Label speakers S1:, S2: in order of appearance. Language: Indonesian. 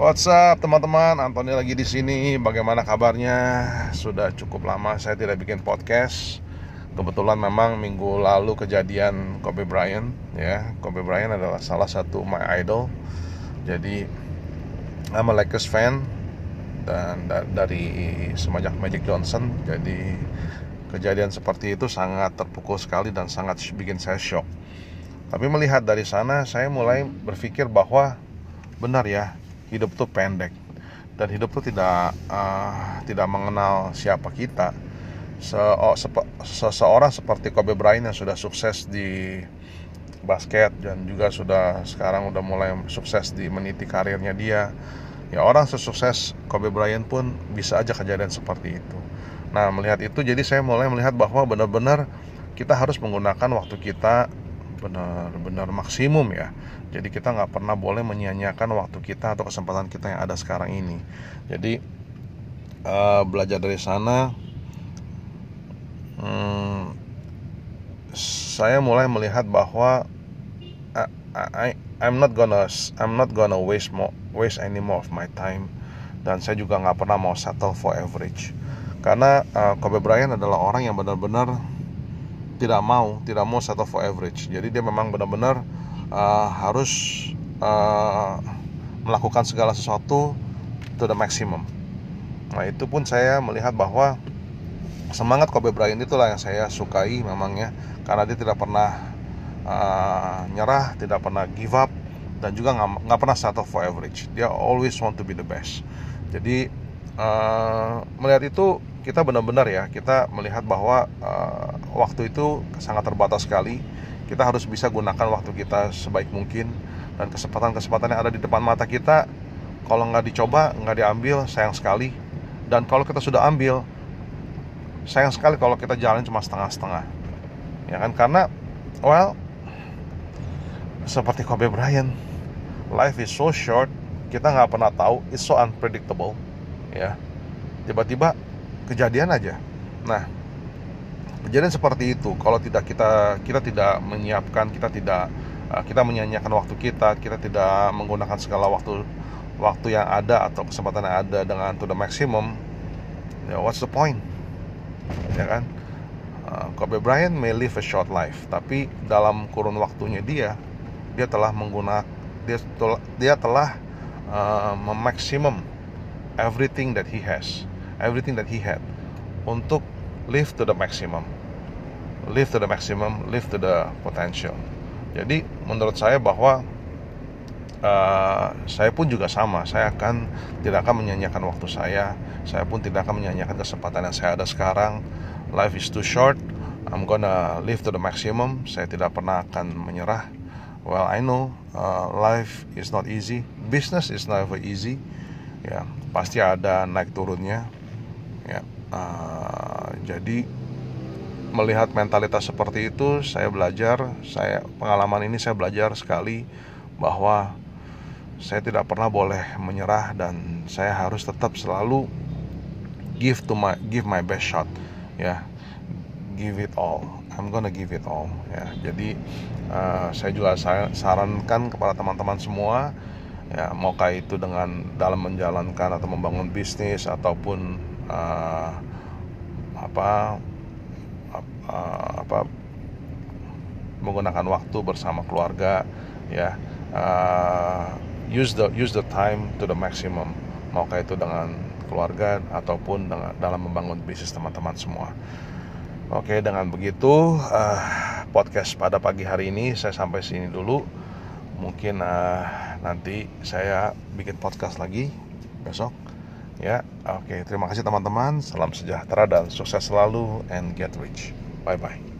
S1: What's up teman-teman? Antoni lagi di sini. Bagaimana kabarnya? Sudah cukup lama saya tidak bikin podcast. Kebetulan memang minggu lalu kejadian Kobe Bryant ya. Kobe Bryant adalah salah satu my idol. Jadi I'm a Lakers fan dan dari semenjak Magic Johnson. Jadi kejadian seperti itu sangat terpukul sekali dan sangat bikin saya shock. Tapi melihat dari sana saya mulai berpikir bahwa benar ya hidup itu pendek dan hidup itu tidak uh, tidak mengenal siapa kita. Se sepe seseorang seperti Kobe Bryant yang sudah sukses di basket dan juga sudah sekarang udah mulai sukses di meniti karirnya dia. Ya orang sesukses Kobe Bryant pun bisa aja kejadian seperti itu. Nah melihat itu jadi saya mulai melihat bahwa benar-benar kita harus menggunakan waktu kita benar-benar maksimum ya jadi kita nggak pernah boleh menyia-nyiakan waktu kita atau kesempatan kita yang ada sekarang ini. Jadi uh, belajar dari sana hmm, saya mulai melihat bahwa I, I, I'm not gonna I'm not gonna waste more waste any more of my time. Dan saya juga nggak pernah mau settle for average. Karena uh, Kobe Bryant adalah orang yang benar-benar tidak mau tidak mau settle for average. Jadi dia memang benar-benar uh, harus uh, melakukan segala sesuatu to the maximum. Nah itu pun saya melihat bahwa semangat Kobe Bryant itulah yang saya sukai memangnya karena dia tidak pernah uh, nyerah tidak pernah give up dan juga nggak pernah settle for average. Dia always want to be the best. Jadi uh, melihat itu kita benar-benar ya kita melihat bahwa uh, waktu itu sangat terbatas sekali kita harus bisa gunakan waktu kita sebaik mungkin. Dan kesempatan-kesempatan yang ada di depan mata kita. Kalau nggak dicoba nggak diambil sayang sekali. Dan kalau kita sudah ambil sayang sekali kalau kita jalan cuma setengah-setengah. Ya kan? Karena well seperti Kobe Bryant life is so short kita nggak pernah tahu it's so unpredictable. Ya. Tiba-tiba kejadian aja. Nah, kejadian seperti itu kalau tidak kita kita tidak menyiapkan, kita tidak uh, kita menyanyiakan waktu kita, kita tidak menggunakan segala waktu waktu yang ada atau kesempatan yang ada dengan to the maximum, ya what's the point? Ya kan? Uh, Kobe Bryant may live a short life, tapi dalam kurun waktunya dia, dia telah menggunakan dia dia telah uh, memaksimum everything that he has everything that he had untuk live to the maximum. Live to the maximum live to the potential. Jadi menurut saya bahwa uh, saya pun juga sama. Saya akan tidak akan menyanyikan waktu saya. Saya pun tidak akan menyanyikan kesempatan yang saya ada sekarang. Life is too short. I'm gonna live to the maximum. Saya tidak pernah akan menyerah. Well I know uh, life is not easy. Business is never easy. Ya pasti ada naik turunnya. Ya uh, jadi melihat mentalitas seperti itu saya belajar saya pengalaman ini saya belajar sekali bahwa saya tidak pernah boleh menyerah dan saya harus tetap selalu give to my give my best shot ya. Give it all. I'm gonna give it all ya. Jadi uh, saya juga sarankan kepada teman-teman semua ya maukah itu dengan dalam menjalankan atau membangun bisnis ataupun uh, apa apa menggunakan waktu bersama keluarga ya uh, use the use the time to the maximum. Maukah itu dengan keluarga ataupun dengan dalam membangun bisnis teman-teman semua. Oke dengan begitu uh, podcast pada pagi hari ini saya sampai sini dulu. Mungkin uh, nanti saya bikin podcast lagi besok ya oke. Terima kasih teman-teman. Salam sejahtera dan sukses selalu and get rich. Bye bye